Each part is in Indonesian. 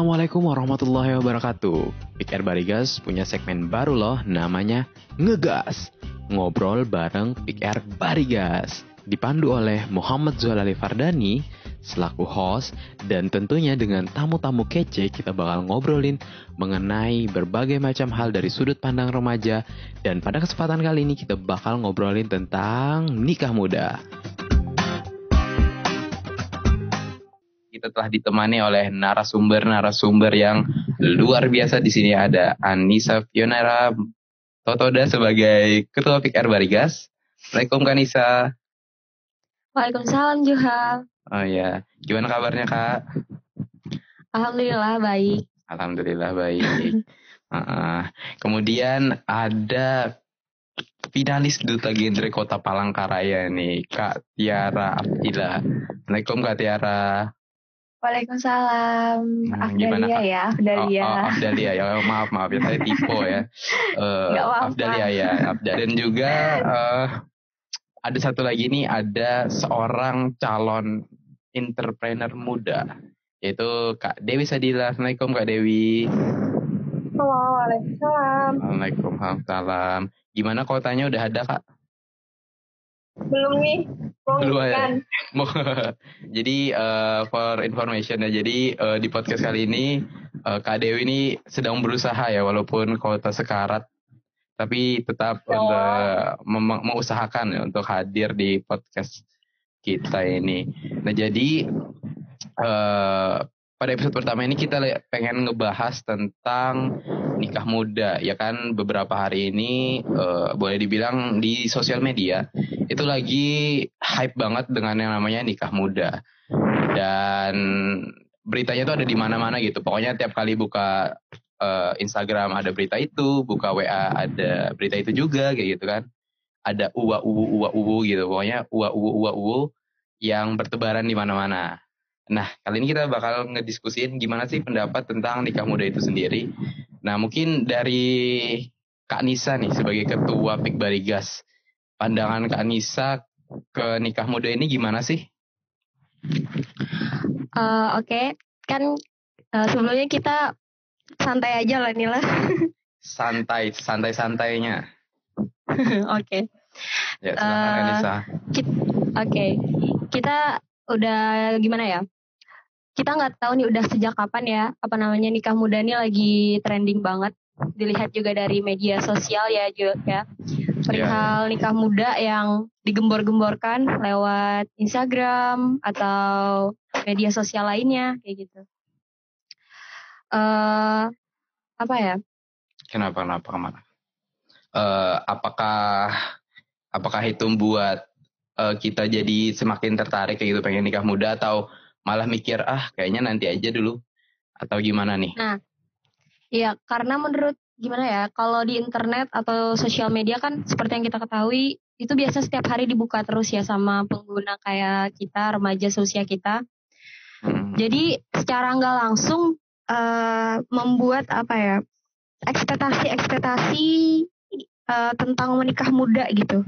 Assalamualaikum warahmatullahi wabarakatuh. Pikir Barigas punya segmen baru loh, namanya Ngegas. Ngobrol bareng Pikir Barigas. Dipandu oleh Muhammad Zuhalali Fardani selaku host dan tentunya dengan tamu-tamu kece kita bakal ngobrolin mengenai berbagai macam hal dari sudut pandang remaja dan pada kesempatan kali ini kita bakal ngobrolin tentang nikah muda. Kita telah ditemani oleh narasumber-narasumber yang luar biasa di sini ada Anissa Fionera Totoda sebagai Ketua PKR Barigas. Assalamualaikum Kanisa. Waalaikumsalam Juha. Oh ya, gimana kabarnya Kak? Alhamdulillah baik. Alhamdulillah baik. uh, kemudian ada finalis duta genre kota Palangkaraya nih Kak Tiara Abdila. Assalamualaikum Kak Tiara. Waalaikumsalam. Hmm, Afdalia gimana, ya, Afdalia. Oh, oh, Afdalia ya, oh, maaf maaf ya saya tipe ya. Uh, Nggak apa-apa. Afdalia ya, Afda- dan juga eh, ada satu lagi nih ada seorang calon entrepreneur muda yaitu Kak Dewi Sadila. Assalamualaikum Kak Dewi. Waalaikumsalam. Waalaikumsalam. Gimana kotanya udah ada Kak? Belum nih. Belum ya? Jadi eh, for information ya, jadi eh, di podcast kali ini eh, Kak Dewi ini sedang berusaha ya walaupun kota sekarat, tapi tetap Ya. untuk mem- mengusahakan ya untuk hadir di podcast kita ini. Nah jadi eh, pada episode pertama ini kita pengen ngebahas tentang nikah muda ya kan? Beberapa hari ini eh, boleh dibilang di sosial media itu lagi hype banget dengan yang namanya nikah muda. Dan beritanya tuh ada di mana-mana gitu. Pokoknya tiap kali buka eh, Instagram ada berita itu buka WA ada berita itu juga kayak gitu kan. Ada uwa uwu uwa uwu gitu. Pokoknya uwa uwu uwa uwu yang bertebaran di mana-mana nah kali ini kita bakal ngediskusin gimana sih pendapat tentang nikah muda itu sendiri nah mungkin dari Kak Nisa nih sebagai ketua PIK Barigas pandangan Kak Nisa ke nikah muda ini gimana sih? Eh, Oke, kan eh, sebelumnya kita santai aja lah Nila. Santai, santai-santainya. Oke, Ya, silakan Kak Nisa. oke. Kita udah gimana ya? Kita nggak tahu nih udah sejak kapan ya apa namanya nikah muda ini lagi trending banget. Dilihat juga dari media sosial ya juga ya. perihal nikah muda yang digembor-gemborkan lewat Instagram atau media sosial lainnya kayak gitu. eh apa ya? Kenapa, kenapa, ke mana? Eh, apakah apakah itu membuat eh, kita jadi semakin tertarik kayak gitu pengen nikah muda atau malah mikir ah kayaknya nanti aja dulu atau gimana nih? Ya karena menurut gimana ya kalau di internet atau sosial media kan seperti yang kita ketahui itu biasa setiap hari dibuka terus ya sama pengguna kayak kita remaja seusia kita. Hmm. Jadi secara nggak langsung eh, membuat apa ya ekspektasi-ekspektasi eh, tentang menikah muda gitu.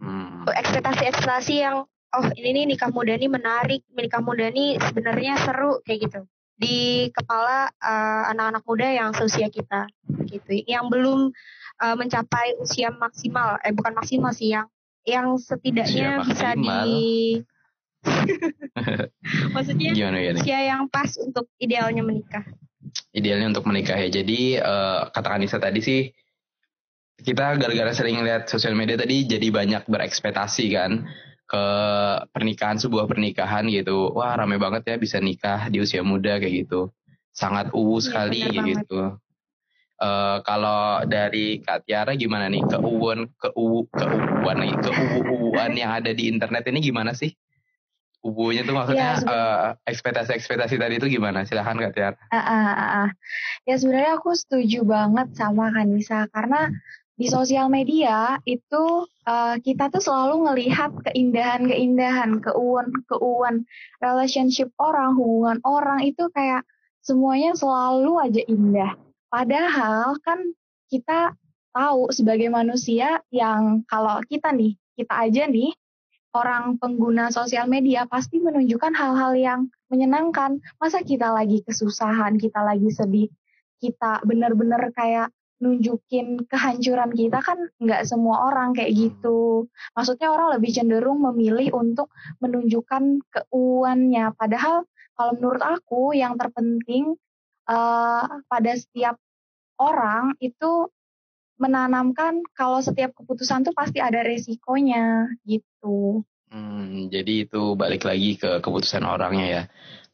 Hmm. Ekspektasi-ekspektasi yang oh ini nih nikah muda nih menarik, nikah muda nih sebenarnya seru kayak gitu di kepala eh, anak-anak muda yang seusia kita gitu, yang belum eh, mencapai usia maksimal, eh bukan maksimal sih yang yang setidaknya bisa di maksudnya Gimana nih? usia yang pas untuk idealnya menikah. idealnya untuk menikah ya. Jadi eh, kata Kanisa tadi sih kita gara-gara sering lihat sosial media tadi jadi banyak berekspektasi kan ke pernikahan sebuah pernikahan gitu. Wah rame banget ya bisa nikah di usia muda kayak gitu. Sangat uwu Iya, sekali banget. gitu. Eh, kalau dari Kak Tiara gimana nih keuuan keu keuuan lagi keuuan yang ada di internet ini gimana sih? Ubunya tuh maksudnya Iya, sebenarnya- eh, ekspektasi-ekspektasi tadi itu gimana? Silahkan Kak Tiara. Ah, ah, ah, ah. Ya sebenarnya aku setuju banget sama Kanisa karena di sosial media itu eh, kita tuh selalu ngelihat keindahan-keindahan, keuan-keuan relationship orang, hubungan orang itu kayak semuanya selalu aja indah. Padahal kan kita tahu sebagai manusia yang kalau kita nih, kita aja nih orang pengguna sosial media pasti menunjukkan hal-hal yang menyenangkan. Masa kita lagi kesusahan, kita lagi sedih, kita benar-benar kayak nunjukin kehancuran kita kan nggak semua orang kayak gitu. Maksudnya orang lebih cenderung memilih untuk menunjukkan keuannya. Padahal kalau menurut aku yang terpenting uh, pada setiap orang itu menanamkan kalau setiap keputusan tuh pasti ada resikonya gitu. Hmm, jadi itu balik lagi ke keputusan orangnya ya.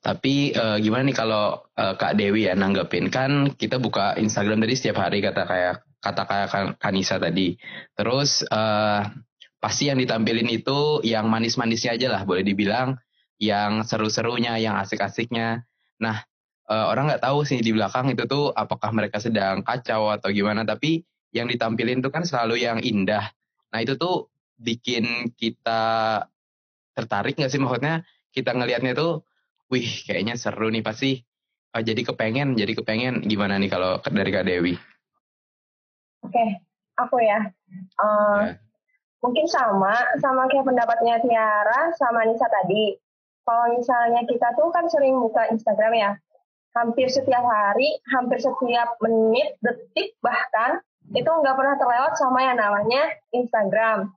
Tapi uh, gimana nih kalau uh, Kak Dewi ya nanggepin kan kita buka Instagram tadi setiap hari kata kayak kata kayak Kanisa tadi. Terus uh, pasti yang ditampilin itu yang manis-manisnya aja lah boleh dibilang, yang seru-serunya, yang asik-asiknya. Nah uh, orang nggak tahu sih di belakang itu tuh apakah mereka sedang kacau atau gimana. Tapi yang ditampilin tuh kan selalu yang indah. Nah itu tuh bikin kita tertarik nggak sih maksudnya kita ngelihatnya tuh wih kayaknya seru nih pasti oh, jadi kepengen jadi kepengen gimana nih kalau dari Kak Dewi? Oke, okay, aku ya. Uh, yeah. Mungkin sama, sama kayak pendapatnya Tiara sama Nisa tadi. Kalau misalnya kita tuh kan sering buka Instagram ya, hampir setiap hari, hampir setiap menit, detik bahkan, itu nggak pernah terlewat sama yang namanya Instagram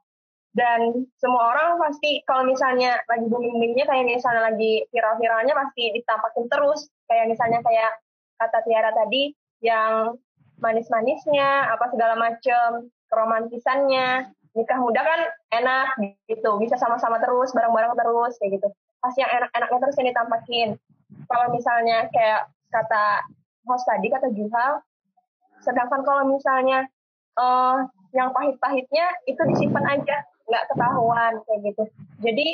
dan semua orang pasti kalau misalnya lagi booming boomingnya kayak misalnya lagi viral-viralnya pasti ditampakin terus. Kayak misalnya kayak kata Tiara tadi yang manis-manisnya apa segala macem keromantisannya nikah muda kan enak gitu bisa sama-sama terus bareng-bareng terus kayak gitu. Pasti yang enak-enaknya terus yang ditampakin. Kalau misalnya kayak kata host tadi kata Juhal sedangkan kalau misalnya uh, yang pahit-pahitnya itu disimpan aja nggak ketahuan kayak gitu. Jadi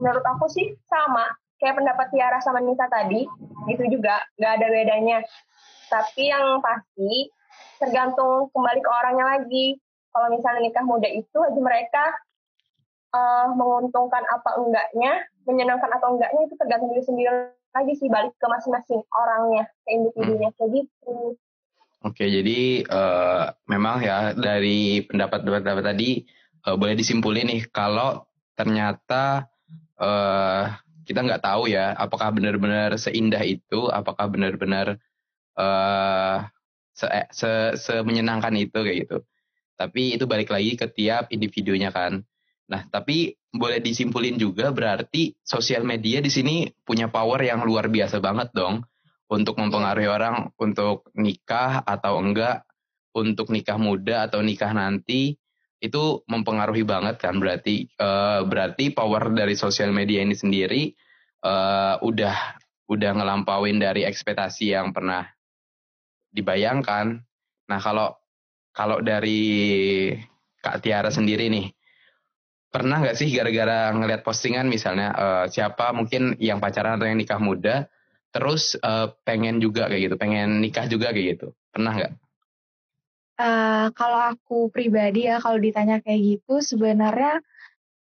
menurut aku sih sama kayak pendapat Tiara sama Nisa tadi gitu juga nggak ada bedanya. Tapi yang pasti tergantung kembali ke orangnya lagi. Kalau misalnya nikah muda itu aja mereka uh, menguntungkan apa enggaknya, menyenangkan atau enggaknya itu tergantung diri sendiri lagi sih balik ke masing-masing orangnya, ke individunya kayak gitu. Oke, jadi uh, memang ya dari pendapat-pendapat tadi uh, boleh disimpulin nih kalau ternyata uh, kita nggak tahu ya apakah benar-benar seindah itu, apakah benar-benar uh, se, se, se menyenangkan itu kayak gitu. Tapi itu balik lagi ke tiap individunya kan. Nah, tapi boleh disimpulin juga berarti sosial media di sini punya power yang luar biasa banget dong untuk mempengaruhi orang untuk nikah atau enggak, untuk nikah muda atau nikah nanti itu mempengaruhi banget kan berarti uh, berarti power dari sosial media ini sendiri uh, udah udah ngelampauin dari ekspektasi yang pernah dibayangkan. Nah kalau kalau dari Kak Tiara sendiri nih pernah nggak sih gara-gara ngelihat postingan misalnya uh, siapa mungkin yang pacaran atau yang nikah muda terus uh, pengen juga kayak gitu pengen nikah juga kayak gitu pernah nggak? Uh, kalau aku pribadi ya, kalau ditanya kayak gitu, sebenarnya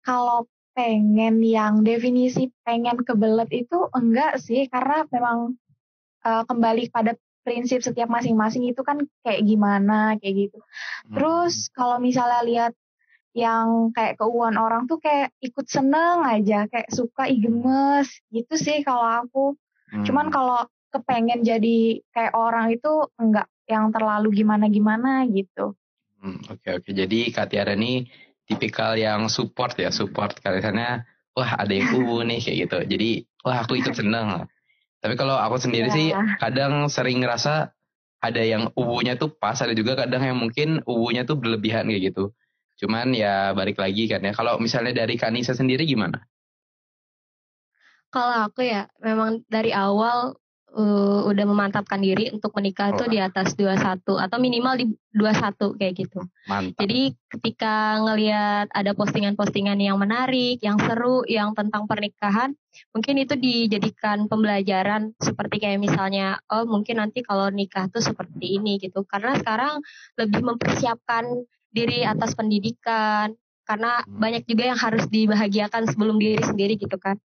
kalau pengen yang definisi pengen kebelet itu enggak sih, karena memang uh, kembali pada prinsip setiap masing-masing itu kan kayak gimana kayak gitu. Hmm. Terus kalau misalnya lihat yang kayak keuangan orang tuh kayak ikut seneng aja, kayak suka igemes gitu sih kalau aku. Hmm. Cuman kalau kepengen jadi kayak orang itu enggak yang terlalu gimana-gimana gitu. Hmm, oke okay, oke. Okay. Jadi Kak Tiara ini tipikal yang support ya, support kaliannya wah ada yang uwu nih kayak gitu. Jadi wah aku ikut seneng. Tapi kalau aku sendiri yeah. sih kadang sering ngerasa ada yang uwunya tuh pas, ada juga kadang yang mungkin uwunya tuh berlebihan kayak gitu. Cuman ya balik lagi kan ya. Kalau misalnya dari Kanisa sendiri gimana? Kalau aku ya memang dari awal uh, udah memantapkan diri untuk menikah oh. tuh di atas 21 atau minimal di 21 kayak gitu. Mantap. Jadi ketika ngelihat ada postingan-postingan yang menarik, yang seru, yang tentang pernikahan, mungkin itu dijadikan pembelajaran seperti kayak misalnya oh mungkin nanti kalau nikah tuh seperti ini gitu. Karena sekarang lebih mempersiapkan diri atas pendidikan karena hmm. banyak juga yang harus dibahagiakan sebelum diri sendiri gitu kan.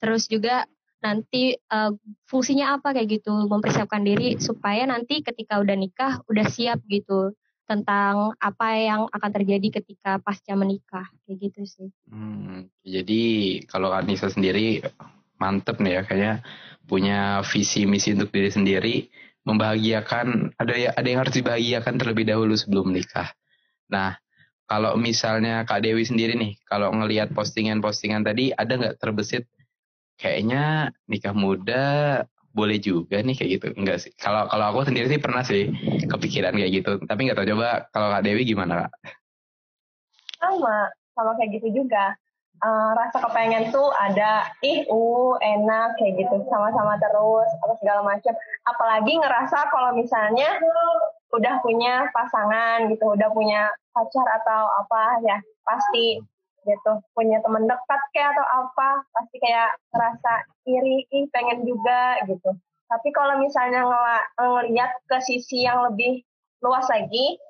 Terus juga nanti uh, fungsinya apa kayak gitu mempersiapkan diri supaya nanti ketika udah nikah udah siap gitu tentang apa yang akan terjadi ketika pasca menikah kayak gitu sih. Hmm, jadi kalau Anissa sendiri mantep nih ya kayaknya punya visi misi untuk diri sendiri membahagiakan ada ya ada yang harus dibahagiakan terlebih dahulu sebelum menikah. Nah kalau misalnya Kak Dewi sendiri nih kalau ngelihat postingan-postingan tadi ada nggak terbesit kayaknya nikah muda boleh juga nih kayak gitu. Enggak sih. Kalau kalau aku sendiri sih pernah sih kepikiran kayak gitu. Tapi nggak tahu coba kalau kak Dewi gimana kak? Sama. Sama kayak gitu juga uh, rasa kepengen tuh ada. Ih uh enak kayak gitu. Sama-sama terus apa segala macam apalagi ngerasa kalau misalnya udah punya pasangan gitu udah punya pacar atau apa ya pasti gitu punya teman dekat kayak atau apa pasti kayak ngerasa iri ih pengen juga gitu. Tapi kalau misalnya ngeliat ke sisi yang lebih luas lagi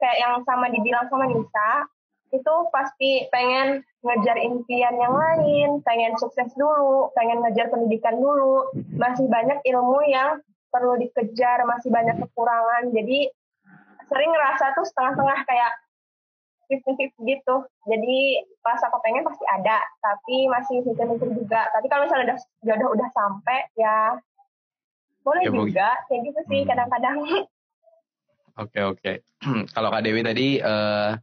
kayak yang sama dibilang sama Nisa itu pasti pengen ngejar impian yang lain pengen sukses dulu pengen ngejar pendidikan dulu. Masih banyak ilmu yang perlu dikejar masih banyak kekurangan. Jadi sering ngerasa tuh setengah-setengah kayak fifty gitu. Jadi rasa kepengen pasti ada tapi masih mikir-mikir juga. Tapi kalau misalnya udah jodoh udah sampai ya boleh ya, juga kayak gitu sih hmm. kadang-kadang. Oke oke. Kalau kak Dewi tadi uh,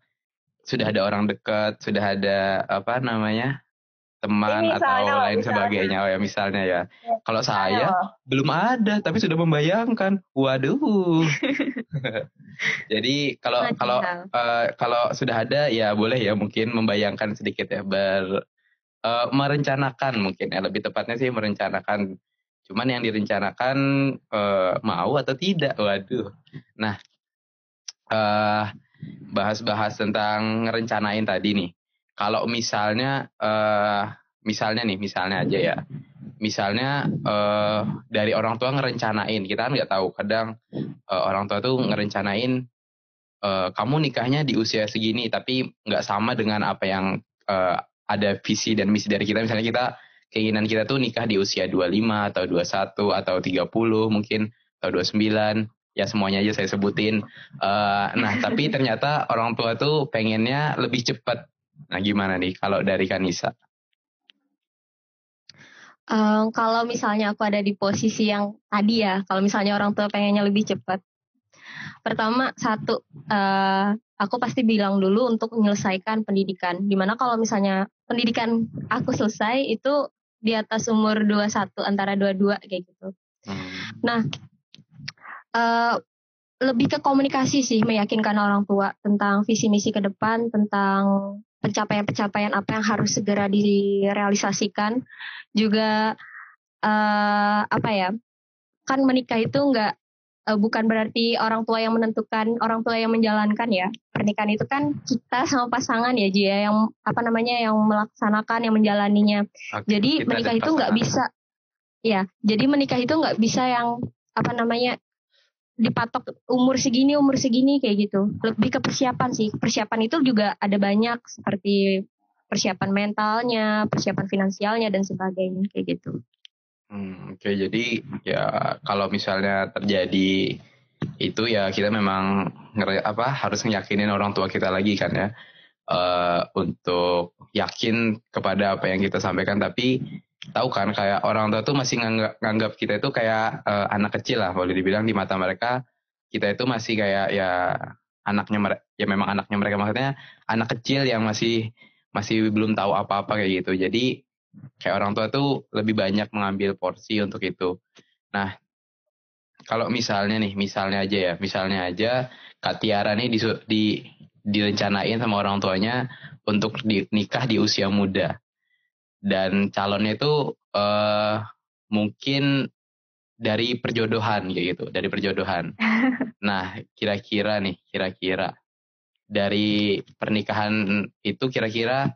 sudah ada orang dekat sudah ada apa namanya teman Ini atau lain misalnya. sebagainya oh ya misalnya ya. ya Kalau saya Ayo. belum ada tapi sudah membayangkan. Waduh. Jadi kalau kalau uh, kalau sudah ada ya boleh ya mungkin membayangkan sedikit ya ber uh, merencanakan mungkin ya lebih tepatnya sih merencanakan. Cuman yang direncanakan uh, mau atau tidak. Waduh. Nah, uh, bahas-bahas tentang ngerencanain tadi nih kalau misalnya uh, misalnya nih misalnya aja ya. Misalnya uh, dari orang tua ngerencanain kita kan nggak tahu kadang uh, orang tua tuh ngerencanain uh, kamu nikahnya di usia segini tapi nggak sama dengan apa yang uh, ada visi dan misi dari kita. Misalnya kita keinginan kita tuh nikah di usia 25 atau 21 atau 30 mungkin atau 29 ya semuanya aja saya sebutin. Uh, nah tapi ternyata orang tua tuh pengennya lebih cepat Nah, gimana nih kalau dari Kanisa? Um, kalau misalnya aku ada di posisi yang tadi ya, kalau misalnya orang tua pengennya lebih cepat. Pertama, satu, uh, aku pasti bilang dulu untuk menyelesaikan pendidikan. Di mana kalau misalnya pendidikan aku selesai itu di atas umur 21, antara 22 kayak gitu. Hmm. Nah, uh, lebih ke komunikasi sih, meyakinkan orang tua tentang visi misi ke depan, tentang pencapaian-pencapaian apa yang harus segera direalisasikan. Juga uh, apa ya kan menikah itu enggak uh, bukan berarti orang tua yang menentukan orang tua yang menjalankan ya. Pernikahan itu kan kita sama pasangan ya Jia ya, yang apa namanya yang melaksanakan yang menjalaninya. Oke, jadi menikah itu nggak bisa ya jadi menikah itu nggak bisa yang apa namanya dipatok umur segini umur segini kayak gitu. Lebih ke persiapan sih. Persiapan itu juga ada banyak seperti persiapan mentalnya persiapan finansialnya dan sebagainya kayak gitu. Hmm, oke. Okay, jadi ya kalau misalnya terjadi itu ya kita memang apa harus ngeyakinin orang tua kita lagi kan ya. Uh, untuk yakin kepada apa yang kita sampaikan. Tapi tahu kan kayak orang tua tuh masih nganggap, nganggap kita itu kayak uh, anak kecil lah boleh dibilang di mata mereka. Kita itu masih kayak ya anaknya mereka ya memang anaknya mereka. Maksudnya anak kecil yang masih masih belum tahu apa-apa kayak gitu. Jadi kayak orang tua tuh lebih banyak mengambil porsi untuk itu. Nah kalau misalnya nih misalnya aja ya misalnya aja Kak Tiara nih di, di direncanain sama orang tuanya untuk di, nikah di usia muda dan calonnya itu uh, mungkin dari perjodohan kayak gitu, dari perjodohan. nah, kira-kira nih, kira-kira dari pernikahan itu kira-kira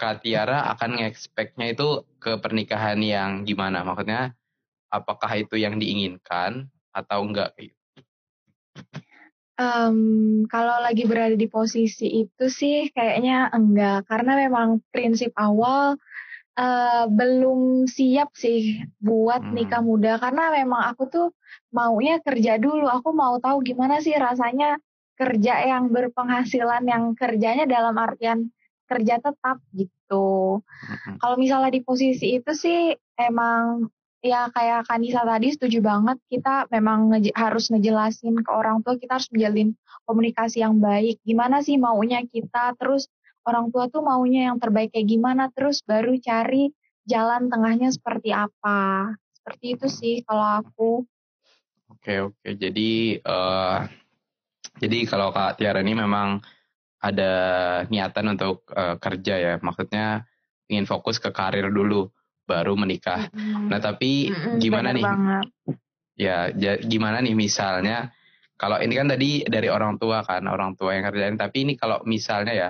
Kak Tiara akan nge-expect-nya itu ke pernikahan yang gimana? Maksudnya apakah itu yang diinginkan atau enggak gitu? Um, kalau lagi berada di posisi itu sih kayaknya enggak karena memang prinsip awal uh, belum siap sih buat hmm. nikah muda karena memang aku tuh maunya kerja dulu. Aku mau tahu gimana sih rasanya kerja yang berpenghasilan yang kerjanya dalam artian kerja tetap gitu. Kalau misalnya di posisi itu sih emang ya kayak Kanisa tadi setuju banget kita memang nge harus ngejelasin ke orang tua kita harus menjalin komunikasi yang baik gimana sih maunya kita terus orang tua tuh maunya yang terbaik kayak gimana terus baru cari jalan tengahnya seperti apa seperti itu sih kalau aku oke oke jadi uh, jadi kalau Kak Tiara ini memang ada niatan untuk uh, kerja ya, maksudnya ingin fokus ke karir dulu, baru menikah. Mm-hmm. Nah tapi mm-hmm, gimana nih? Banget. Ya, gimana nih misalnya kalau ini kan tadi dari orang tua kan, orang tua yang kerjain. Tapi ini kalau misalnya ya,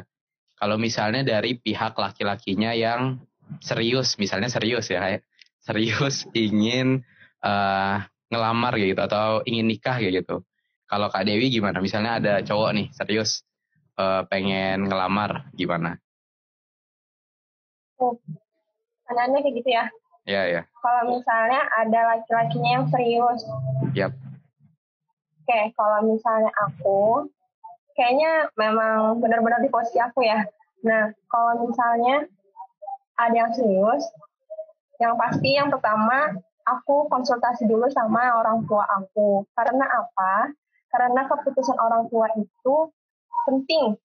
kalau misalnya dari pihak laki-lakinya yang serius, misalnya serius ya, serius ingin uh, ngelamar gitu atau ingin nikah kayak gitu. Kalau Kak Dewi gimana? Misalnya ada cowok nih serius uh, pengen ngelamar gimana? Oh, anaknya kayak gitu ya? Iya, iya. Kalau misalnya ada laki-lakinya yang serius. Yap. Oke, kalau misalnya aku, kayaknya memang benar-benar di posisi aku ya. Nah, kalau misalnya ada yang serius, yang pasti yang pertama aku konsultasi dulu sama orang tua aku. Karena apa? Karena keputusan orang tua itu penting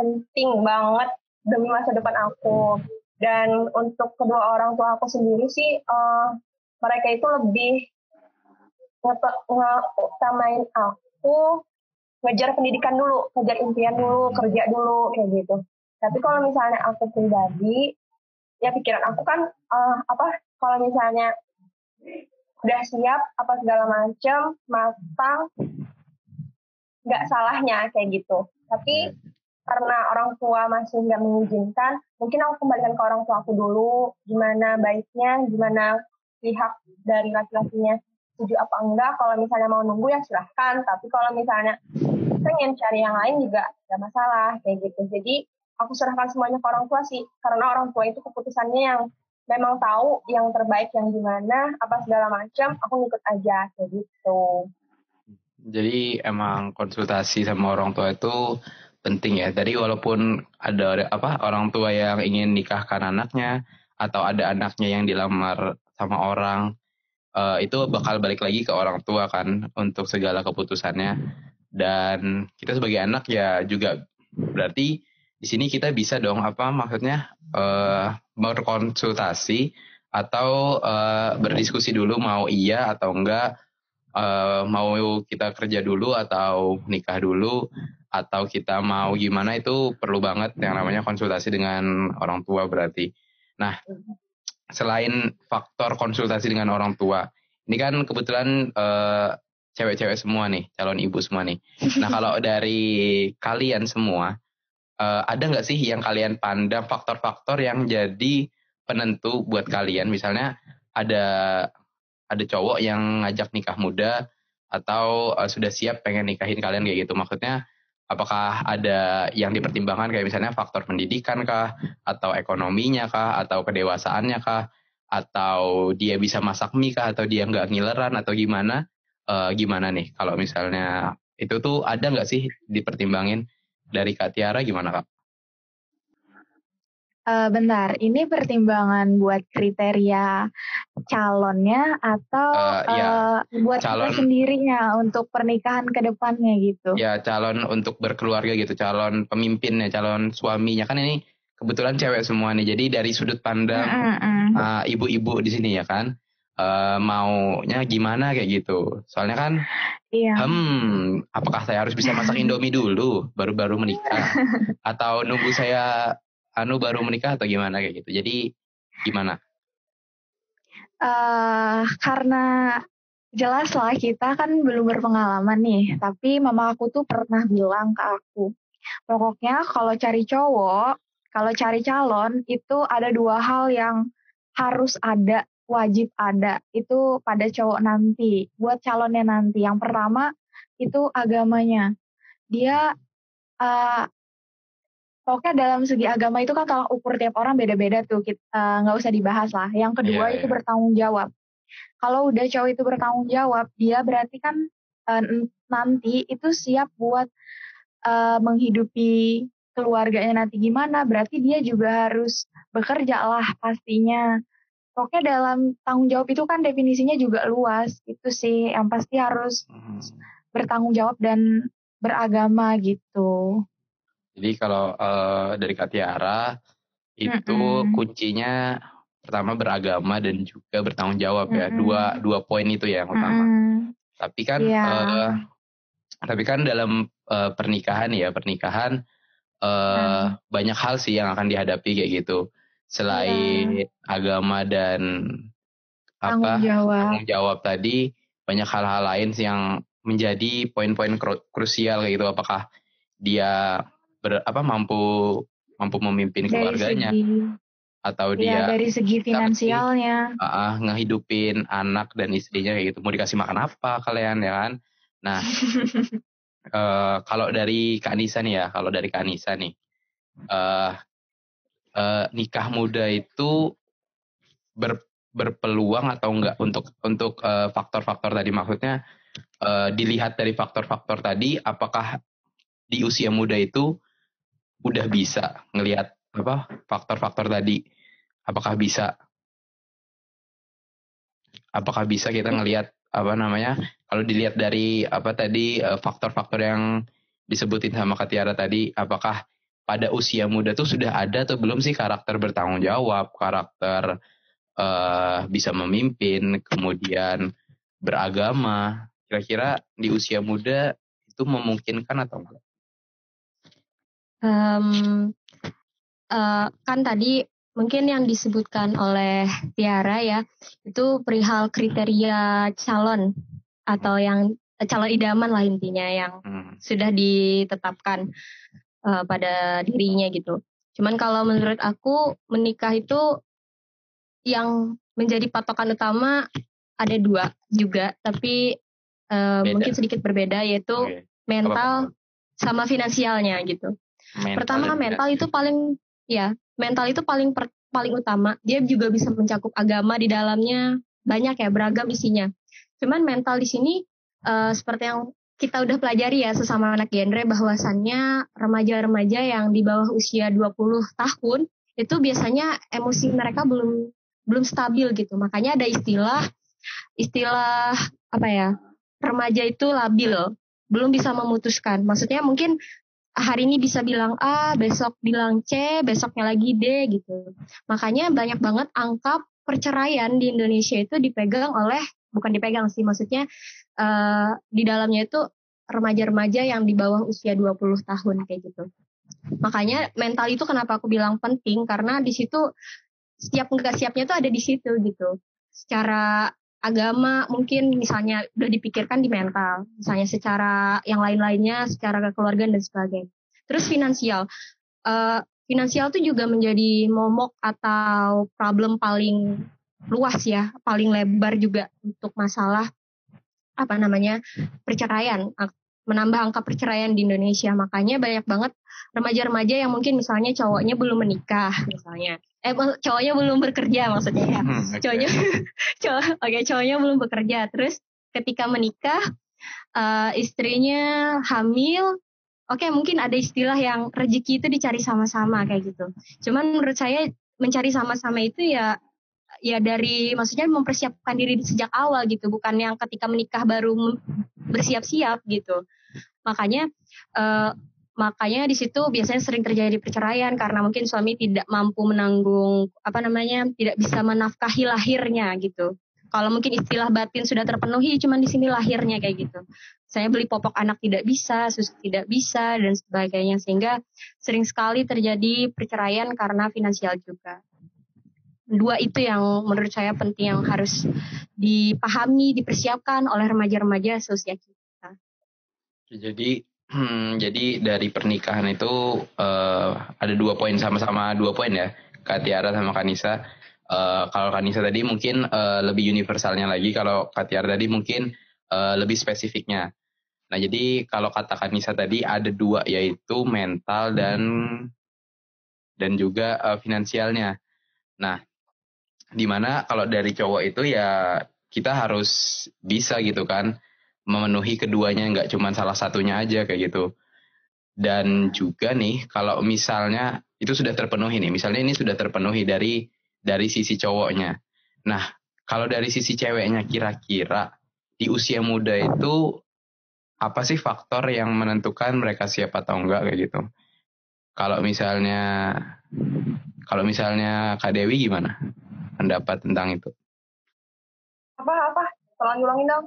penting banget demi masa depan aku dan untuk kedua orang tua aku sendiri sih uh, mereka itu lebih utamain aku ngejar pendidikan dulu ngejar impian dulu kerja dulu kayak gitu. Tapi kalau misalnya aku pribadi ya pikiran aku kan uh, apa kalau misalnya udah siap apa segala macam matang nggak salahnya kayak gitu. Tapi karena orang tua masih nggak mengizinkan mungkin aku kembalikan ke orang tua aku dulu gimana baiknya gimana pihak dari laki-lakinya setuju apa enggak kalau misalnya mau nunggu ya silahkan. Tapi kalau misalnya pengen cari yang lain juga nggak masalah kayak gitu. Jadi aku serahkan semuanya ke orang tua sih. Karena orang tua itu keputusannya yang memang tahu yang terbaik yang gimana apa segala macam aku ngikut aja kayak gitu. Jadi emang konsultasi sama orang tua itu penting ya. Jadi walaupun ada apa orang tua yang ingin nikahkan anaknya atau ada anaknya yang dilamar sama orang uh, itu bakal balik lagi ke orang tua kan untuk segala keputusannya. Dan kita sebagai anak ya juga berarti di sini kita bisa dong apa maksudnya uh, berkonsultasi atau uh, berdiskusi dulu mau iya atau enggak uh, mau kita kerja dulu atau nikah dulu atau kita mau gimana itu perlu banget yang namanya konsultasi dengan orang tua berarti. Nah, selain faktor konsultasi dengan orang tua, ini kan kebetulan uh, cewek-cewek semua nih, calon ibu semua nih. Nah, kalau dari kalian semua, uh, ada nggak sih yang kalian pandang faktor-faktor yang jadi penentu buat kalian? Misalnya ada ada cowok yang ngajak nikah muda atau uh, sudah siap pengen nikahin kalian kayak gitu maksudnya apakah ada yang dipertimbangkan? Kayak misalnya faktor pendidikan kah? Atau ekonominya kah? Atau kedewasaannya kah? Atau dia bisa masak mie kah? Atau dia nggak ngileran? Atau gimana? Uh, gimana nih? Kalau misalnya itu tuh ada nggak sih dipertimbangin? Dari Kak Tiara gimana kak? Uh, bentar, ini pertimbangan buat kriteria calonnya atau uh, ya, uh, buat calon, kita sendirinya untuk pernikahan ke depannya gitu? Ya, calon untuk berkeluarga gitu, calon pemimpinnya, calon suaminya kan ini kebetulan cewek semua nih. Jadi dari sudut pandang uh, ibu-ibu di sini ya kan, uh, maunya gimana kayak gitu. Soalnya kan, iya. hmm, apakah saya harus bisa masak Indomie dulu baru-baru menikah, atau nunggu saya Anu baru menikah atau gimana kayak gitu. Jadi gimana? Uh, karena jelas lah kita kan belum berpengalaman nih. Tapi mama aku tuh pernah bilang ke aku, pokoknya kalau cari cowok, kalau cari calon itu ada dua hal yang harus ada, wajib ada. Itu pada cowok nanti, buat calonnya nanti. Yang pertama itu agamanya. Dia uh, Pokoknya dalam segi agama itu kan tolak ukur tiap orang beda-beda tuh, eh, nggak uh, usah dibahas lah. Yang kedua yeah, itu yeah. bertanggung jawab. Kalau udah cowok itu bertanggung jawab, dia berarti kan uh, nanti itu siap buat uh, menghidupi keluarganya nanti gimana, berarti dia juga harus bekerja lah pastinya. Pokoknya dalam tanggung jawab itu kan definisinya juga luas, itu sih yang pasti harus hmm. bertanggung jawab dan beragama gitu. Jadi kalau uh, dari Kak Tiara itu mm -mm. kuncinya pertama beragama dan juga bertanggung jawab mm -mm. ya dua dua poin itu ya yang utama. Mm -mm. Tapi kan yeah. Iya. uh, tapi kan dalam uh, pernikahan ya pernikahan uh, hmm. banyak hal sih yang akan dihadapi kayak gitu selain yeah. agama dan apa tanggung jawab. tanggung jawab tadi banyak hal-hal lain sih yang menjadi poin-poin krusial kayak gitu apakah dia ber, apa mampu mampu memimpin dari keluarganya segi, atau iya, dia ya, dari segi finansialnya. Uh, uh, ngehidupin anak dan istrinya kayak gitu. Mau dikasih makan apa kalian ya kan? Nah, uh, kalau dari Kak Nisa nih ya, kalau dari Kak Nisa nih, uh, uh, nikah muda itu ber, berpeluang atau enggak untuk untuk faktor-faktor uh, tadi? Maksudnya uh, dilihat dari faktor-faktor tadi, apakah di usia muda itu udah bisa ngelihat apa faktor-faktor tadi, apakah bisa apakah bisa kita ngelihat apa namanya kalau dilihat dari apa tadi eh, faktor-faktor yang disebutin sama Katiara tadi, apakah pada usia muda tuh sudah ada atau belum sih karakter bertanggung jawab, karakter uh, bisa memimpin, kemudian beragama. Kira-kira di usia muda itu memungkinkan atau enggak? Um, uh, kan tadi mungkin yang disebutkan oleh Tiara ya itu perihal kriteria calon atau yang eh, calon idaman lah intinya yang hmm. sudah ditetapkan uh, pada dirinya gitu. Cuman kalau menurut aku menikah itu yang menjadi patokan utama ada dua juga, tapi uh, mungkin sedikit berbeda yaitu okay. mental sama finansialnya gitu. Mental Pertama mental itu paling ya mental itu paling per, paling utama. Dia juga bisa mencakup agama di dalamnya banyak ya beragam isinya. Cuman mental di sini uh, seperti yang kita udah pelajari ya sesama anak genre bahwasannya remaja-remaja yang di bawah usia 20 tahun itu biasanya emosi mereka belum belum stabil gitu. Makanya ada istilah istilah apa ya? remaja itu labil, belum bisa memutuskan. Maksudnya mungkin hari ini bisa bilang A, besok bilang C, besoknya lagi D gitu. Makanya banyak banget angka perceraian di Indonesia itu dipegang oleh bukan dipegang sih maksudnya uh, di dalamnya itu remaja-remaja yang di bawah usia 20 tahun kayak gitu. Makanya mental itu kenapa aku bilang penting karena di situ siap enggak siapnya tuh ada di situ gitu. Secara agama mungkin misalnya udah dipikirkan di mental, misalnya secara yang lain-lainnya, secara kekeluargaan dan sebagainya. Terus finansial, uh, finansial tuh juga menjadi momok atau problem paling luas ya, paling lebar juga untuk masalah apa namanya perceraian, menambah angka perceraian di Indonesia. Makanya banyak banget remaja-remaja yang mungkin misalnya cowoknya belum menikah misalnya. Eh cowoknya belum bekerja maksudnya ya. Hmm, okay. Cowoknya cowok oke okay, cowoknya belum bekerja. Terus ketika menikah uh, istrinya hamil Oke, okay, mungkin ada istilah yang rezeki itu dicari sama-sama kayak gitu. Cuman menurut saya mencari sama-sama itu ya ya dari maksudnya mempersiapkan diri sejak awal gitu bukan yang ketika menikah baru bersiap-siap gitu makanya uh, makanya di situ biasanya sering terjadi perceraian karena mungkin suami tidak mampu menanggung apa namanya tidak bisa menafkahi lahirnya gitu. Kalau mungkin istilah batin sudah terpenuhi cuman di sini lahirnya kayak gitu. Saya beli popok anak tidak bisa susu tidak bisa dan sebagainya. Sehingga sering sekali terjadi perceraian karena finansial juga. Dua itu yang menurut saya penting yang harus dipahami, dipersiapkan oleh remaja-remaja seusia kita. Jadi hmm, jadi dari pernikahan itu uh, ada dua poin sama-sama dua poin ya, Kak Tiara sama Kanisa. Uh, kalau Kanisa tadi mungkin uh, lebih universalnya lagi, kalau Kak Tiara tadi mungkin uh, lebih spesifiknya. Nah jadi kalau kata Kanisa tadi ada dua yaitu mental dan dan juga uh, finansialnya. Nah di mana kalau dari cowok itu ya kita harus bisa gitu kan memenuhi keduanya nggak cuma salah satunya aja kayak gitu Dan juga nih kalau misalnya itu sudah terpenuhi nih, misalnya ini sudah terpenuhi dari dari sisi cowoknya. Nah, kalau dari sisi ceweknya kira-kira di usia muda itu apa sih faktor yang menentukan mereka siap atau enggak kayak gitu? Kalau misalnya kalau misalnya Kak Dewi gimana pendapat tentang itu? Apa apa? Tolong ulangin dong.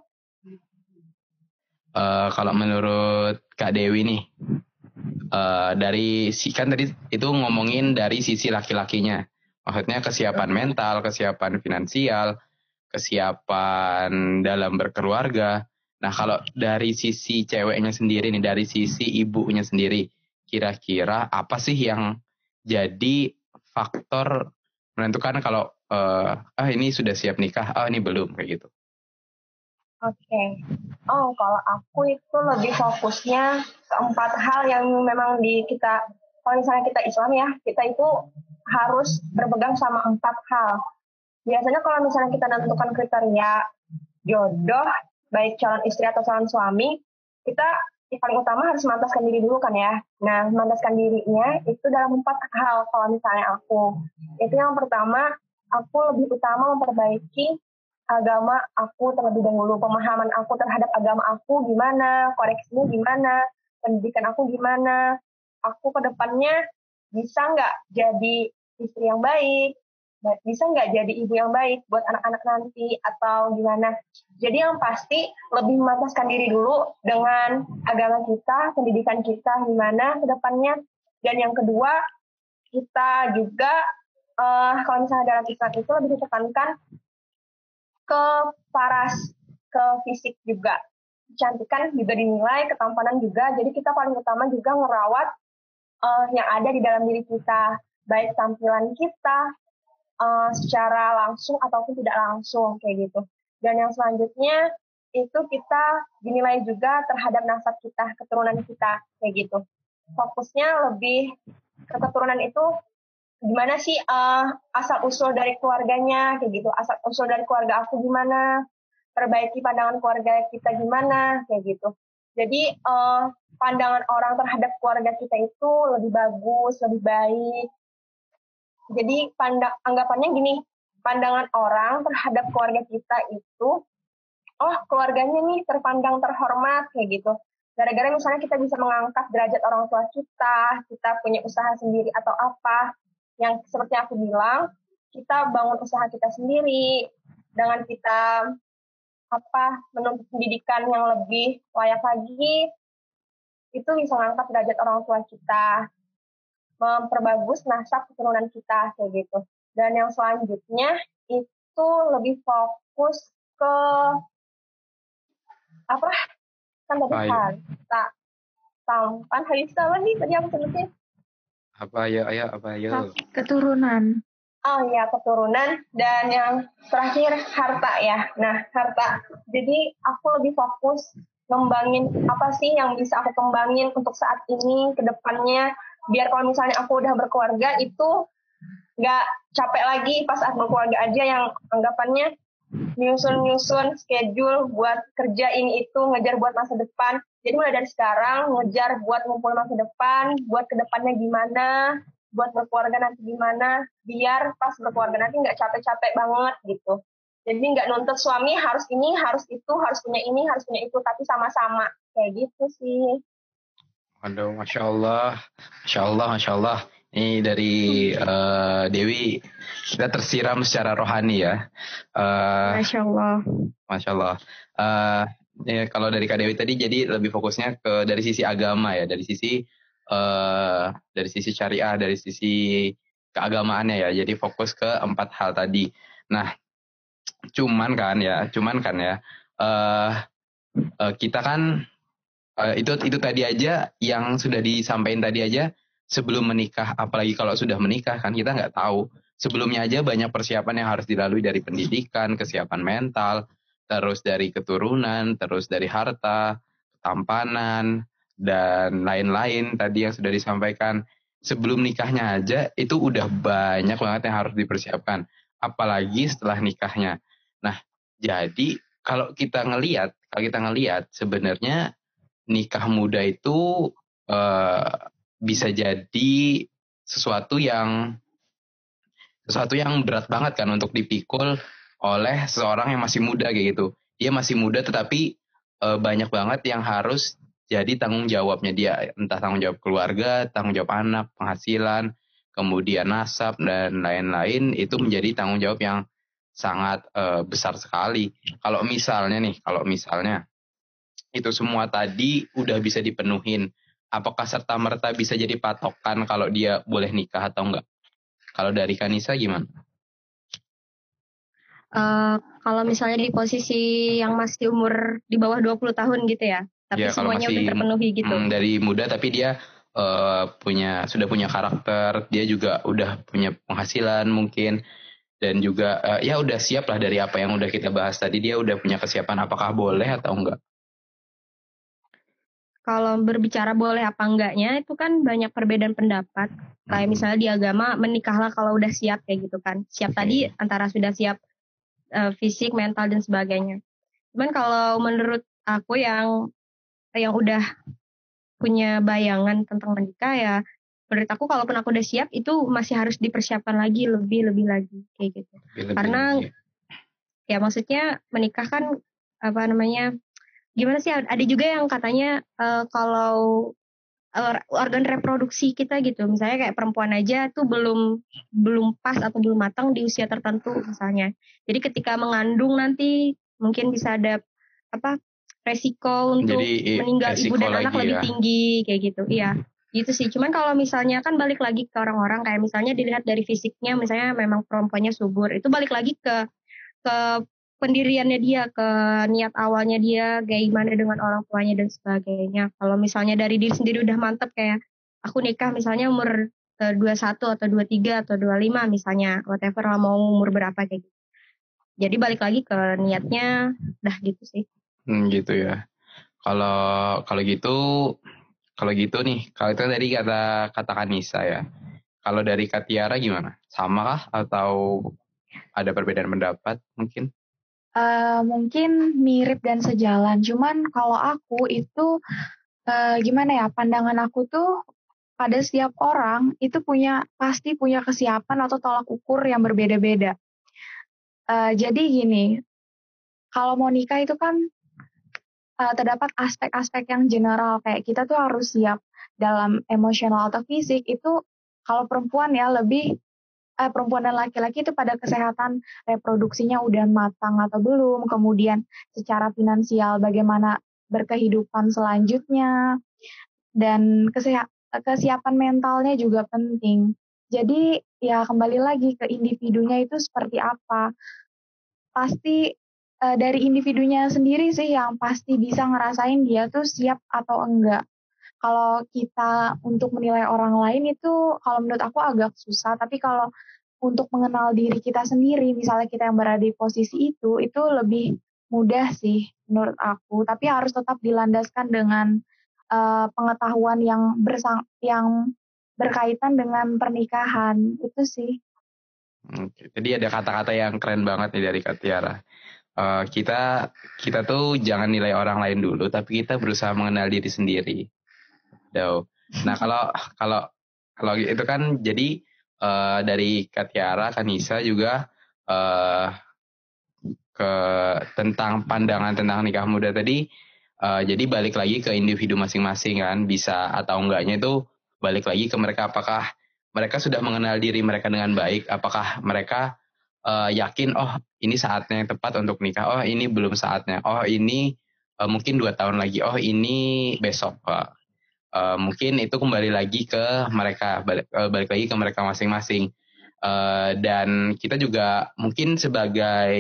Uh, kalau menurut Kak Dewi nih, uh, dari si kan tadi itu ngomongin dari sisi laki-lakinya, maksudnya kesiapan mental, kesiapan finansial, kesiapan dalam berkeluarga. Nah kalau dari sisi ceweknya sendiri nih, dari sisi ibunya sendiri, kira-kira apa sih yang jadi faktor menentukan kalau uh, ah ini sudah siap nikah, ah ini belum kayak gitu. Oke. Okay. Oh, kalau aku itu lebih fokusnya ke empat hal yang memang di kita, kalau misalnya kita Islam ya, kita itu harus berpegang sama empat hal. Biasanya kalau misalnya kita menentukan kriteria jodoh, baik calon istri atau calon suami, kita yang paling utama harus memantaskan diri dulu kan ya. Nah, memantaskan dirinya itu dalam empat hal kalau misalnya aku. Itu yang pertama, aku lebih utama memperbaiki agama aku terlebih dahulu. Pemahaman aku terhadap agama aku gimana, koreksinya gimana, pendidikan aku gimana. Aku ke depannya bisa nggak jadi istri yang baik, bisa nggak jadi ibu yang baik buat anak-anak nanti atau gimana. Jadi yang pasti lebih memantaskan diri dulu dengan agama kita, pendidikan kita gimana ke depannya. Dan yang kedua, kita juga uh, kalau misalnya dalam Islam itu lebih ditekankan ke paras, ke fisik juga. Kecantikan juga dinilai, ketampanan juga. Jadi kita paling utama juga ngerawat uh, yang ada di dalam diri kita, baik tampilan kita, uh, secara langsung ataupun tidak langsung kayak gitu. Dan yang selanjutnya itu kita dinilai juga terhadap nasab kita, keturunan kita kayak gitu. Fokusnya lebih ke keturunan itu gimana sih uh, asal usul dari keluarganya kayak gitu, asal usul dari keluarga aku gimana, perbaiki pandangan keluarga kita gimana kayak gitu. Jadi uh, pandangan orang terhadap keluarga kita itu lebih bagus, lebih baik, jadi pandang anggapannya gini, pandangan orang terhadap keluarga kita itu, oh keluarganya nih terpandang terhormat kayak gitu. Gara-gara misalnya kita bisa mengangkat derajat orang tua kita, kita punya usaha sendiri atau apa, yang seperti aku bilang, kita bangun usaha kita sendiri dengan kita apa menuntut pendidikan yang lebih layak lagi itu bisa mengangkat derajat orang tua kita memperbagus nasab keturunan kita kayak gitu. Dan yang selanjutnya itu lebih fokus ke apa? Kan tadi harta, tampan, hari apa nih tadi aku sebutin? Apa ya, ya, apa ya? Keturunan. Oh ya, keturunan. Dan yang terakhir harta ya. Nah, harta. Jadi aku lebih fokus ngembangin apa sih yang bisa aku kembangin untuk saat ini, ke depannya, biar kalau misalnya aku udah berkeluarga itu nggak capek lagi pas saat berkeluarga aja yang anggapannya nyusun-nyusun schedule buat kerja ini itu ngejar buat masa depan. Jadi mulai dari sekarang ngejar buat ngumpul masa depan, buat ke depannya gimana, buat berkeluarga nanti gimana, biar pas berkeluarga nanti nggak capek-capek banget gitu. Jadi nggak nuntut suami harus ini, harus itu, harus punya ini, harus punya itu, tapi sama-sama kayak gitu sih. Aduh, masya Allah, masya Allah, masya Allah. Ini dari uh, Dewi kita tersiram secara rohani ya. Uh, masya Allah. Masya Allah. Uh, ya, kalau dari Kak Dewi tadi jadi lebih fokusnya ke dari sisi agama ya, dari sisi uh, dari sisi syariah, dari sisi keagamaannya ya. Jadi fokus ke empat hal tadi. Nah, cuman kan ya, cuman kan ya, uh, uh, kita kan uh, itu itu tadi aja yang sudah disampaikan tadi aja sebelum menikah apalagi kalau sudah menikah kan kita nggak tahu. Sebelumnya aja banyak persiapan yang harus dilalui dari pendidikan kesiapan mental terus dari keturunan terus dari harta ketampanan dan lain-lain tadi yang sudah disampaikan. Sebelum nikahnya aja itu udah banyak banget yang harus dipersiapkan apalagi setelah nikahnya. Nah jadi kalau kita ngelihat kalau kita ngelihat sebenarnya nikah muda itu uh, bisa jadi sesuatu yang sesuatu yang berat banget kan untuk dipikul oleh seseorang yang masih muda kayak gitu. Dia masih muda tetapi uh, banyak banget yang harus jadi tanggung jawabnya dia entah tanggung jawab keluarga, tanggung jawab anak, penghasilan, kemudian nasab dan lain-lain itu menjadi tanggung jawab yang sangat uh, besar sekali. Kalau misalnya nih, kalau misalnya itu semua tadi udah bisa dipenuhin, apakah serta merta bisa jadi patokan kalau dia boleh nikah atau enggak? Kalau dari Kanisa gimana? Uh, kalau misalnya di posisi yang masih umur di bawah 20 tahun gitu ya, tapi ya, semuanya masih, udah terpenuhi gitu. Hmm, dari muda tapi dia uh, punya sudah punya karakter, dia juga udah punya penghasilan mungkin dan juga uh, ya udah siap lah dari apa yang udah kita bahas tadi dia udah punya kesiapan apakah boleh atau enggak? Kalau berbicara boleh apa enggaknya itu kan banyak perbedaan pendapat. Kayak hmm. misalnya di agama menikahlah kalau udah siap kayak gitu kan. Siap tadi antara sudah siap uh, fisik, mental dan sebagainya. Cuman kalau menurut aku yang yang udah punya bayangan tentang menikah ya menurut aku kalaupun aku udah siap itu masih harus dipersiapkan lagi lebih lebih lagi kayak gitu. Lebih, Karena lebih. ya maksudnya menikah kan apa namanya gimana sih ada juga yang katanya uh, kalau organ reproduksi kita gitu misalnya kayak perempuan aja tuh belum belum pas atau belum matang di usia tertentu misalnya. Jadi ketika mengandung nanti mungkin bisa ada apa resiko untuk Jadi, meninggal ibu dan anak lebih ya. tinggi kayak gitu. Iya gitu sih. Cuman kalau misalnya kan balik lagi ke orang-orang kayak misalnya dilihat dari fisiknya misalnya memang perempuannya subur itu balik lagi ke ke pendiriannya dia, ke niat awalnya dia, kayak gimana dengan orang tuanya dan sebagainya. Kalau misalnya dari diri sendiri udah mantep kayak aku nikah misalnya umur uh, 21 atau 23 atau 25 misalnya, whatever lah mau umur berapa kayak gitu. Jadi balik lagi ke niatnya, dah gitu sih. Hmm, gitu ya. Kalau kalau gitu, kalau gitu nih, kalau itu tadi kata katakan Nisa ya. Kalau dari Katiara gimana? Sama kah atau ada perbedaan pendapat mungkin? Uh, mungkin mirip dan sejalan. Cuman kalau aku itu uh, gimana ya pandangan aku tuh pada setiap orang itu punya pasti punya kesiapan atau tolak ukur yang berbeda-beda. Uh, jadi gini, kalau mau nikah itu kan uh, terdapat aspek-aspek yang general kayak kita tuh harus siap dalam emosional atau fisik itu kalau perempuan ya lebih eh, perempuan dan laki-laki itu pada kesehatan reproduksinya udah matang atau belum, kemudian secara finansial bagaimana berkehidupan selanjutnya, dan kesiapan mentalnya juga penting. Jadi ya kembali lagi ke individunya itu seperti apa. Pasti eh, dari individunya sendiri sih yang pasti bisa ngerasain dia tuh siap atau enggak kalau kita untuk menilai orang lain itu kalau menurut aku agak susah tapi kalau untuk mengenal diri kita sendiri misalnya kita yang berada di posisi itu itu lebih mudah sih menurut aku tapi harus tetap dilandaskan dengan uh, pengetahuan yang bersang yang berkaitan dengan pernikahan itu sih Oke, jadi ada kata-kata yang keren banget nih dari Katiara. Uh, kita kita tuh jangan nilai orang lain dulu, tapi kita berusaha mengenal diri sendiri. Jauh. Nah kalau kalau kalau itu kan jadi uh, dari Katiara, Kanisa juga uh, ke tentang pandangan tentang nikah muda tadi. Uh, jadi balik lagi ke individu masing-masing kan bisa atau enggaknya itu balik lagi ke mereka apakah mereka sudah mengenal diri mereka dengan baik apakah mereka uh, yakin oh ini saatnya yang tepat untuk nikah oh ini belum saatnya oh ini uh, mungkin dua tahun lagi oh ini besok uh, uh, mungkin itu kembali lagi ke mereka balik, uh, balik lagi ke mereka masing-masing. Uh, dan kita juga mungkin sebagai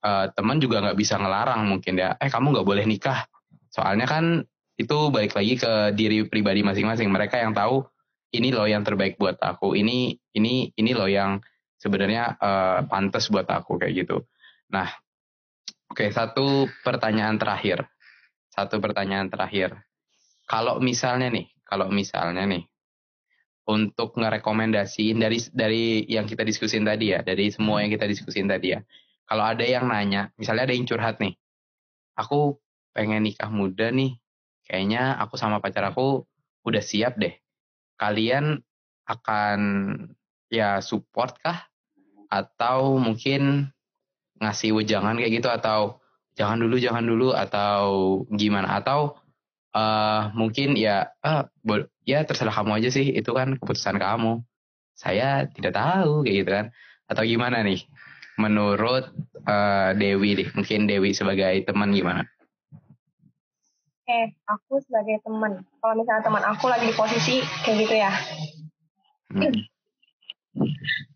uh, teman juga nggak bisa ngelarang mungkin ya. Eh kamu nggak boleh nikah. Soalnya kan itu balik lagi ke diri pribadi masing-masing. Mereka yang tahu ini loh yang terbaik buat aku. Ini ini ini loh yang sebenarnya uh, pantas buat aku kayak gitu. Nah oke okay, satu pertanyaan terakhir. Satu pertanyaan terakhir kalau misalnya nih, kalau misalnya nih untuk ngerekomendasiin dari dari yang kita diskusin tadi ya, dari semua yang kita diskusin tadi ya. Kalau ada yang nanya, misalnya ada yang curhat nih, aku pengen nikah muda nih, kayaknya aku sama pacar aku udah siap deh. Kalian akan ya support kah? Atau mungkin ngasih wejangan kayak gitu atau jangan dulu jangan dulu atau gimana atau uh, mungkin ya uh, ya terserah kamu aja sih itu kan keputusan kamu saya tidak tahu kayak gitu kan atau gimana nih menurut uh, Dewi deh mungkin Dewi sebagai teman gimana Eh, aku sebagai teman. Kalau misalnya teman aku lagi di posisi kayak gitu ya. Hmm.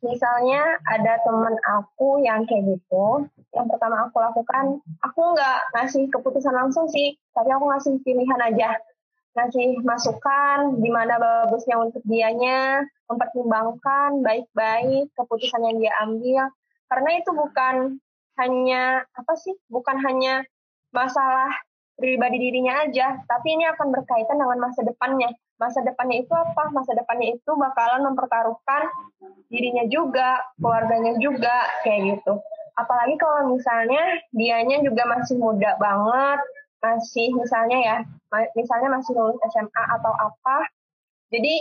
Misalnya ada teman aku yang kayak gitu, yang pertama aku lakukan, aku nggak ngasih keputusan langsung sih, tapi aku ngasih pilihan aja. Ngasih masukan, gimana bagusnya untuk dianya, mempertimbangkan baik-baik keputusan yang dia ambil. Karena itu bukan hanya, apa sih, bukan hanya masalah pribadi dirinya aja, tapi ini akan berkaitan dengan masa depannya masa depannya itu apa? Masa depannya itu bakalan mempertaruhkan dirinya juga, keluarganya juga, kayak gitu. Apalagi kalau misalnya dianya juga masih muda banget, masih misalnya ya, misalnya masih lulus SMA atau apa. Jadi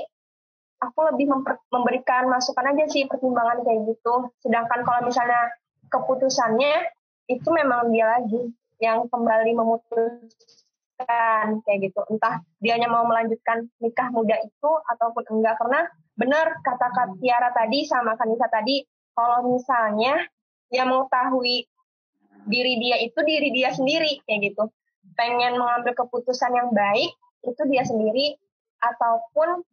aku lebih memberikan masukan aja sih pertimbangan kayak gitu. Sedangkan kalau misalnya keputusannya itu memang dia lagi yang kembali memutus kan kayak gitu. Entah dianya mau melanjutkan nikah muda itu ataupun enggak. Karena benar kata Kak Tiara tadi sama Kanisa tadi kalau misalnya yang mengetahui diri dia itu diri dia sendiri kayak gitu. Pengen mengambil keputusan yang baik itu dia sendiri ataupun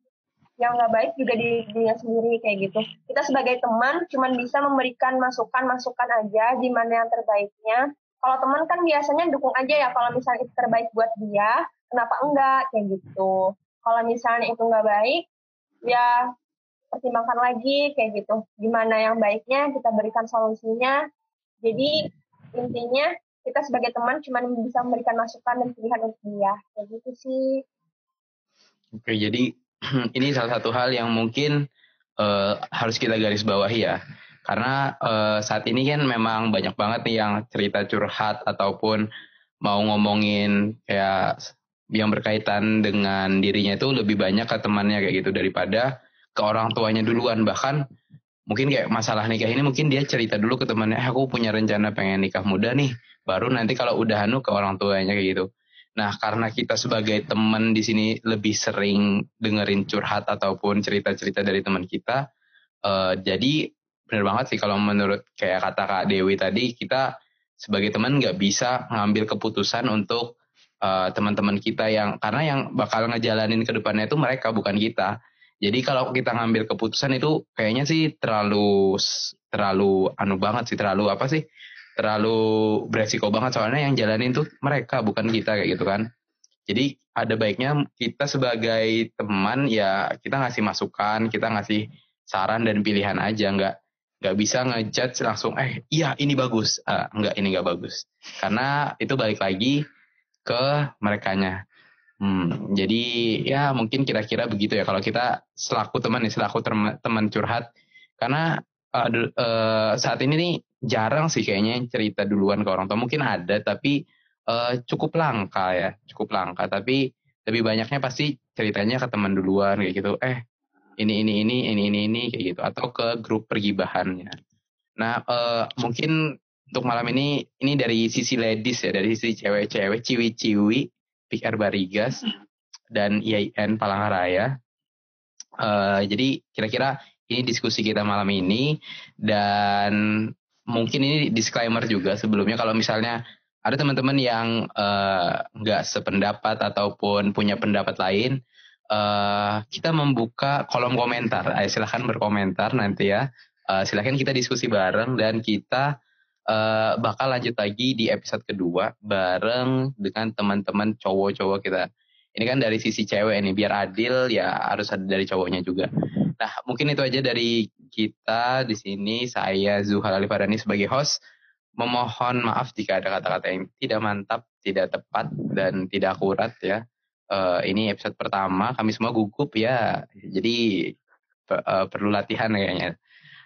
yang nggak baik juga diri dia sendiri kayak gitu. Kita sebagai teman cuman bisa memberikan masukan masukan aja gimana yang terbaiknya kalau teman kan biasanya dukung aja ya kalau misalnya itu terbaik buat dia kenapa enggak? Kayak gitu. Kalau misalnya itu enggak baik ya pertimbangkan lagi kayak gitu. Gimana yang baiknya kita berikan solusinya. Jadi intinya kita sebagai teman cuma bisa memberikan masukan dan pilihan untuk dia. Kayak gitu sih. Oke jadi ini salah satu hal yang mungkin uh, harus kita garis bawahi ya karena uh, saat ini kan memang banyak banget nih yang cerita curhat ataupun mau ngomongin kayak yang berkaitan dengan dirinya itu lebih banyak ke temannya kayak gitu daripada ke orang tuanya duluan. Bahkan mungkin kayak masalah nikah ini mungkin dia cerita dulu ke temannya eh, aku punya rencana pengen nikah muda nih baru nanti kalau udah anu ke orang tuanya kayak gitu. Nah karena kita sebagai teman di sini lebih sering dengerin curhat ataupun cerita-cerita dari teman kita uh, jadi benar banget sih kalau menurut kayak kata Kak Dewi tadi kita sebagai teman nggak bisa ngambil keputusan untuk uh, teman-teman kita yang karena yang bakal ngejalanin ke depannya itu mereka bukan kita. Jadi kalau kita ngambil keputusan itu kayaknya sih terlalu terlalu anu banget sih terlalu apa sih terlalu beresiko banget soalnya yang jalanin tuh mereka bukan kita kayak gitu kan. Jadi ada baiknya kita sebagai teman ya kita ngasih masukan, kita ngasih saran dan pilihan aja nggak nggak bisa ngejudge langsung eh iya ini bagus. Uh, enggak ini nggak bagus. Karena itu balik lagi ke merekanya. Hmm, jadi ya mungkin kira-kira begitu ya kalau kita selaku teman nih selaku teman curhat. Karena uh, uh, saat ini nih jarang sih kayaknya cerita duluan ke orang tua. Mungkin ada tapi uh, cukup langka ya cukup langka. Tapi lebih banyaknya pasti ceritanya ke teman duluan kayak gitu. Eh ini ini ini ini ini ini kayak gitu atau ke grup pergibahannya. Nah uh, mungkin untuk malam ini ini dari sisi ladies ya dari sisi cewek-cewek ciwi-ciwi PR Barigas dan IAIN Palangkaraya. Uh, jadi kira-kira ini diskusi kita malam ini dan mungkin ini disclaimer juga sebelumnya kalau misalnya ada teman-teman yang nggak uh, sependapat ataupun punya pendapat lain uh, kita membuka kolom komentar. Ayo silahkan berkomentar nanti ya. Uh, silahkan kita diskusi bareng dan kita uh, bakal lanjut lagi di episode kedua bareng dengan teman-teman cowok-cowok kita. Ini kan dari sisi cewek nih, biar adil ya harus ada dari cowoknya juga. Nah, mungkin itu aja dari kita di sini. Saya Zuhal Alifarani sebagai host. Memohon maaf jika ada kata-kata yang tidak mantap, tidak tepat, dan tidak akurat ya uh, ini episode pertama kami semua gugup ya. Jadi uh, perlu latihan kayaknya.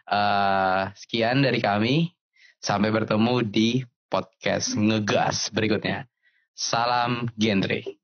Uh, sekian dari kami. Sampai bertemu di podcast ngegas berikutnya. Salam genre